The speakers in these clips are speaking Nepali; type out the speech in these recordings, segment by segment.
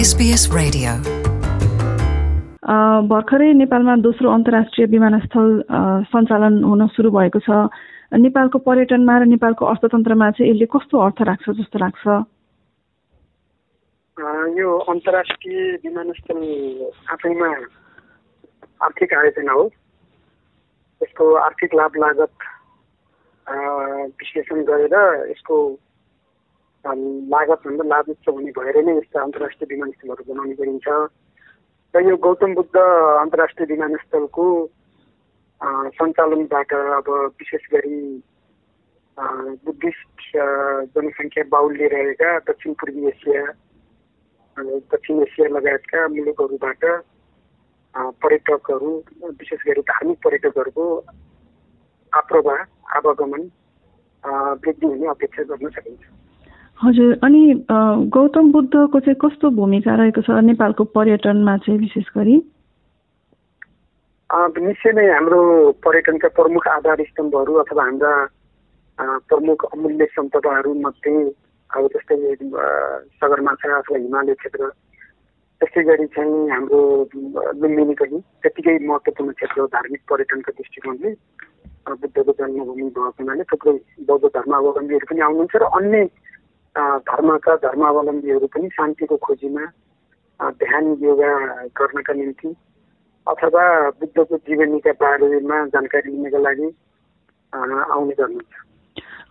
SBS Radio. अ, भर्खरै नेपालमा दोस्रो अन्तर्राष्ट्रिय विमानस्थल सञ्चालन हुन सुरु भएको छ। नेपालको पर्यटनमा र नेपालको अर्थतन्त्रमा चाहिँ यसले कस्तो अर्थ राख्छ जस्तो लाग्छ? अ, यो अन्तर्राष्ट्रिय विमानस्थल आफैमा आर्थिक आयोजना हो। यसको आर्थिक लाभ लागत विश्लेषण गरेर यसको लागतभन्दा लाभ उच्च हुने भएर नै यस्ता अन्तर्राष्ट्रिय विमानस्थलहरू बनाउने गरिन्छ र यो गौतम बुद्ध अन्तर्राष्ट्रिय विमानस्थलको सञ्चालनबाट अब विशेष गरी बुद्धिस्ट जनसङ्ख्या बाहुल्य रहेका दक्षिण पूर्वी एसिया दक्षिण एसिया लगायतका मुलुकहरूबाट पर्यटकहरू विशेष गरी धार्मिक पर्यटकहरूको आप्रवाह आवागमन वृद्धि हुने अपेक्षा गर्न सकिन्छ हजुर अनि गौतम बुद्धको चाहिँ कस्तो भूमिका रहेको छ नेपालको पर्यटनमा चाहिँ विशेष गरी? निश्चय नै हाम्रो पर्यटनका प्रमुख आधार स्तम्भहरू अथवा हाम्रा प्रमुख अमूल्य सम्पदाहरू मध्ये अब जस्तै सगरमाथा अथवा हिमालय क्षेत्र त्यस्तै गरी चाहिँ हाम्रो लुम्बिनी पनि त्यत्तिकै महत्त्वपूर्ण क्षेत्र हो धार्मिक पर्यटनको दृष्टिकोणले। बुद्धको जन्मभूमि भएको हुनाले थुप्रै बौद्ध धर्मावलम्बीहरू पनि आउनुहुन्छ र अन्य धर्मका धर्मावलम्बीहरू पनि शान्तिको खोजीमा ध्यान योगा गर्नका निम्ति अथवा बुद्धको जीवनीका बारेमा जानकारी लिनका लागि आउने गर्नुहुन्छ।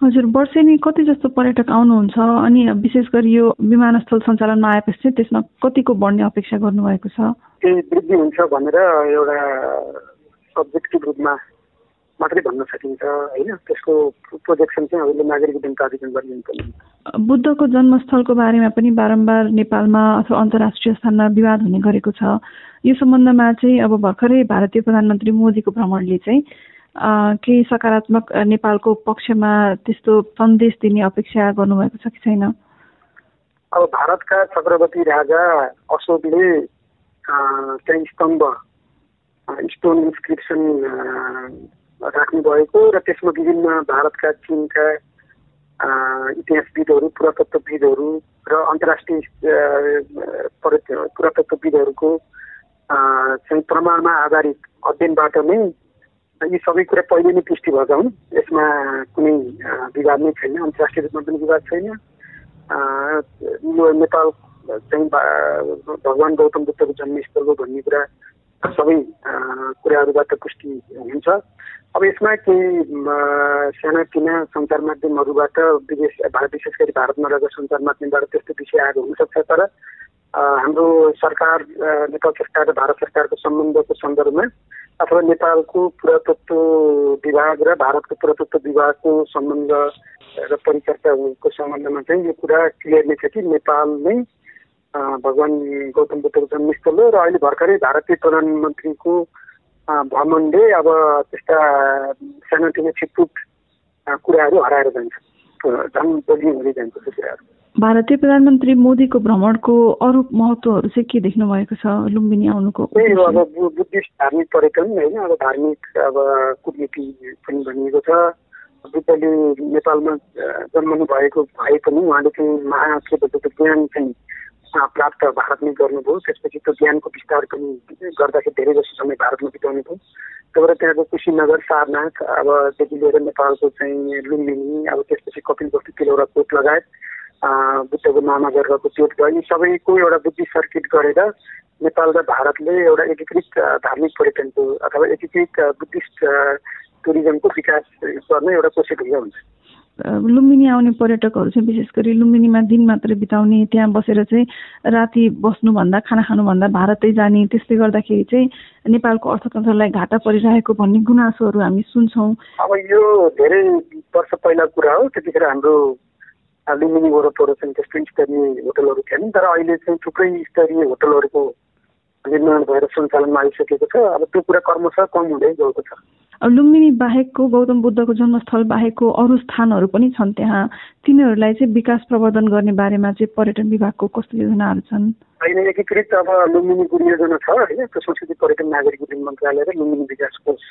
हजुर वर्षेनी कति जस्तो पर्यटक आउनुहुन्छ? अनि विशेष गरी यो विमानस्थल सञ्चालनमा आएपछि चाहिँ त्यसमा कतिको बढ्ने अपेक्षा गर्नुभएको छ? त्यही वृद्धि हुन्छ भनेर एउटा सब्जेक्टिभ रूपमा मात्रै भन्न सकिन्छ होइन? त्यसको प्रोजेक्सन चाहिँ अहिले नागरिक उड्डयन प्राधिकरणबाट लिनुपर्ने बुद्धको जन्मस्थलको बारेमा पनि बारम्बार नेपालमा अथवा अन्तर्राष्ट्रिय स्थानमा विवाद हुने गरेको छ। यो सम्बन्धमा चाहिँ अब भर्खरै भारतीय प्रधानमन्त्री मोदीको भ्रमणले चाहिँ केही सकारात्मक नेपालको पक्षमा त्यस्तो सन्देश दिने अपेक्षा गर्नुभएको छ कि छैन? अब भारतका चक्रवर्ती राजा अशोकले चाहिँ स्तम्भ स्टोन इन्सक्रिप्सन राख्नुभएको र त्यसमा विभिन्न भारतका चिनका इतिहासविदहरू पुरातत्वविदहरू र अन्तर्राष्ट्रिय पुरातत्वविदहरूको चाहिँ प्रमाणमा आधारित अध्ययनबाट नै यी सबै कुरा पहिले नै पुष्टि भएका हुन्। यसमा कुनै विवाद नै छैन अन्तर्राष्ट्रिय रूपमा पनि विवाद छैन। यो नेपाल चाहिँ भगवान् गौतम बुद्धको जन्मस्थल हो भन्ने कुरा सबै कुराहरूबाट पुष्टि हुन्छ। अब यसमा केही म, सानातिना सञ्चार माध्यमहरूबाट विदेश भा- विशेष गरी भारतमा रहेको सञ्चार माध्यमबाट त्यस्तो विषय आएको हुनसक्छ तर हाम्रो सरकार नेपाल सरकार र भारत सरकारको सम्बन्धको सन्दर्भमा अथवा नेपालको पुरातत्व विभाग र भारतको पुरातत्व विभागको सम्बन्ध र परिचर्चाको सम्बन्धमा चाहिँ यो कुरा क्लियर नै छ कि नेपाल नै भगवान् गौतम बुद्धको जन्मस्थल हो र अहिले भर्खरै भारतीय प्रधानमन्त्रीको भ्रमणले अब त्यस्ता सानोतिनो छिटपुट कुराहरू हराएर जान्छ झन् बलियो हुँदै जान्छ त्यो कुराहरू भारतीय प्रधानमन्त्री मोदीको भ्रमणको अरू महत्त्वहरू चाहिँ के देख्नु भएको छ लुम्बिनी आउनुको त्यही हो अब बुद्धिस्ट धार्मिक पर्यटन होइन अब धार्मिक अब कुटनीति पनि भनिएको छ बुद्धले नेपालमा जन्मनु भएको भए पनि उहाँले चाहिँ महा के भन्छ त्यो ज्ञान चाहिँ प्राप्त भारतमै गर्नुभयो। त्यसपछि त्यो ज्ञानको विस्तार पनि गर्दाखेरि धेरै जसो समय भारतमा बिताउनु भयो। त्यही भएर त्यहाँको कुशीनगर सारनाथ अबदेखि लिएर नेपालको चाहिँ लुम्बिनी अब त्यसपछि कपिल वस्तु तिलौरा कोट लगायत बुद्धको महानगरको त्यो भयो। यी सबैको एउटा बुद्धि सर्किट गरेर नेपाल र भारतले एउटा एकीकृत धार्मिक पर्यटनको अथवा एकीकृत बुद्धिस्ट टुरिज्मको विकास गर्ने एउटा कोसिस हुन्छ। लुम्बिनी आउने पर्यटकहरू चाहिँ विशेष गरी लुम्बिनीमा दिन मात्रै बिताउने त्यहाँ बसेर चाहिँ राति बस्नुभन्दा खाना खानुभन्दा भारतै जाने त्यसले गर्दाखेरि चाहिँ नेपालको अर्थतन्त्रलाई घाटा परिरहेको भन्ने गुनासोहरू हामी सुन्छौँ। अब यो धेरै वर्ष पहिलाको कुरा हो त्यतिखेर हाम्रो लुम्बिनी वरपर चाहिँ त्यस्तो स्तरीय होटलहरू थिएन तर अहिले चाहिँ थुप्रै स्तरीय होटलहरूको निर्माण भएर सञ्चालनमा आइसकेको छ। अब त्यो कुरा क्रमशः कम हुँदै गएको छ। लुम्बिनी बाहेकको गौतम बुद्धको जन्मस्थल बाहेकको अरू स्थानहरू पनि छन् त्यहाँ। तिनीहरूलाई चाहिँ विकास प्रवर्धन गर्ने बारेमा चाहिँ पर्यटन विभागको कस्तो योजनाहरू छन्? अहिले एकीकृत अब लुम्बिनी गुरु योजना छ होइन? त्यो संस्कृति पर्यटन नागरिक उड्डयन मन्त्रालय र लुम्बिनी विकास कोष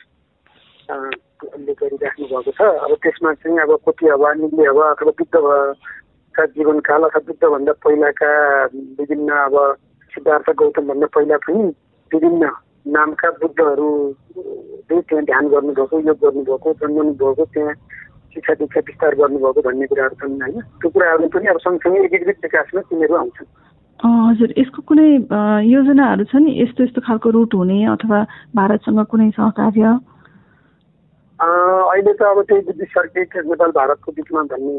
ले गरिराख्नु भएको छ। अब त्यसमा चाहिँ अब कोटी हवा निल्ले हवा अथवा बुद्ध भ- का जीवनकाल अथवा बुद्धभन्दा पहिलाका विभिन्न अब सिद्धार्थ गौतमभन्दा पहिला पनि विभिन्न नामका बुद्धहरू त्यहाँ ध्यान गर्नुभएको योग गर्नुभएको जन्मनु भएको त्यहाँ शिक्षा दीक्षा विस्तार गर्नुभएको भन्ने कुराहरू छन् होइन। त्यो कुराहरू पनि अब सँगसँगै एकीकृत विकासमा तिनीहरू आउँछन्। हजुर यसको कुनै योजनाहरू छ नि यस्तो यस्तो खालको रुट हुने अथवा भारतसँग कुनै सहकार्य? अहिले त अब त्यही बुद्धिस्ट सर्किट नेपाल भारतको बिचमा भन्ने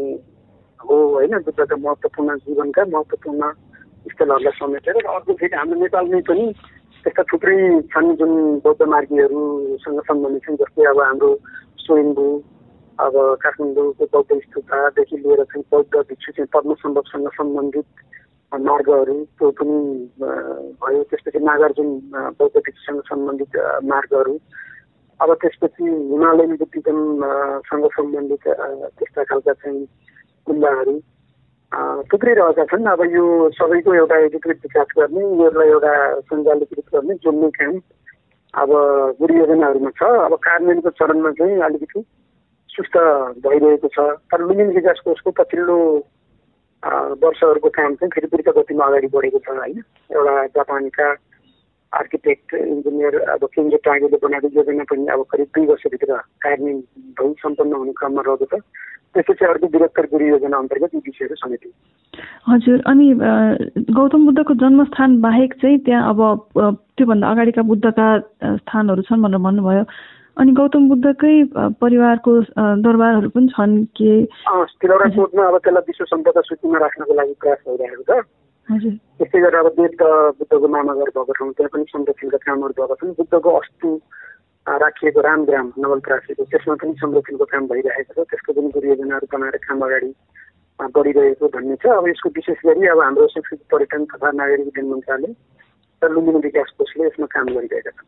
हो होइन। बुद्धका महत्त्वपूर्ण जीवनका महत्त्वपूर्ण स्थलहरूलाई समेटेर अर्को फेरि हाम्रो नेपालमै पनि त्यस्ता थुप्रै छन् जुन बौद्ध मार्गीहरूसँग सम्बन्धित छन् जस्तै अब हाम्रो स्वयम्भू अब काठमाडौँको बौद्ध स्तूपदेखि लिएर चाहिँ बौद्ध भिक्षु चाहिँ पद्मसम्भवसँग सम्बन्धित मार्गहरू त्यो पनि भयो। त्यसपछि नागार्जुन बौद्ध भिक्षुसँग सम्बन्धित मार्गहरू। अब त्यसपछि हिमालयन बुद्धिज्मसँग सम्बन्धित त्यस्ता खालका चाहिँ कुन्दाहरू थुप्रै रहेका छन्। अब यो सबैको एउटा एकीकृत विकास गर्ने यसलाई एउटा सञ्चालीकृत गर्ने जोड्ने काम अब योजनाहरूमा छ। अब कार्यान्वयनको चरणमा चाहिँ अलिकति सुस्त भइरहेको छ। तर लुमिन विकास कोषको पछिल्लो वर्षहरूको काम चाहिँ फेरि द्रुत गतिमा अगाडि बढेको छ होइन? एउटा जापानका आर्किटेक्ट इन्जिनियर अब केन्द्र टागेले बनाएको योजना पनि अब करिब दुई वर्षभित्र कार्यान्वयन भई सम्पन्न हुने क्रममा रहेको छ त्यसपछि अर्को बृहत्तर गुरु योजना अन्तर्गत यी विषयहरू समेटियो हजुर अनि गौतम बुद्धको जन्मस्थान बाहेक चाहिँ त्यहाँ अब त्योभन्दा अगाडिका बुद्धका स्थानहरू छन् भनेर भन्नुभयो। अनि गौतम बुद्धकै परिवारको दरबारहरू पनि छन् के? तिलौरा कोटमा अब त्यसलाई विश्व सम्पदा सूचीमा राख्नको लागि प्रयास भइरहेको छ। त्यस्तै गरेर अब देव बुद्धको नामागर भएको ठाउँ त्यहाँ पनि संरक्षणका कामहरू भएको छन्। बुद्धको अस्तु राखिएको रामग्राम नवलपरासीको त्यसमा पनि संरक्षणको काम भइरहेको छ। त्यसको पनि परियोजनाहरू बनाएर काम अगाडि बढिरहेको भन्ने छ। अब यसको विशेष गरी अब हाम्रो संस्कृति पर्यटन तथा नागरिक उड्डयन मन्त्रालय र लुम्बिनी विकास कोषले यसमा काम गरिरहेका छन्।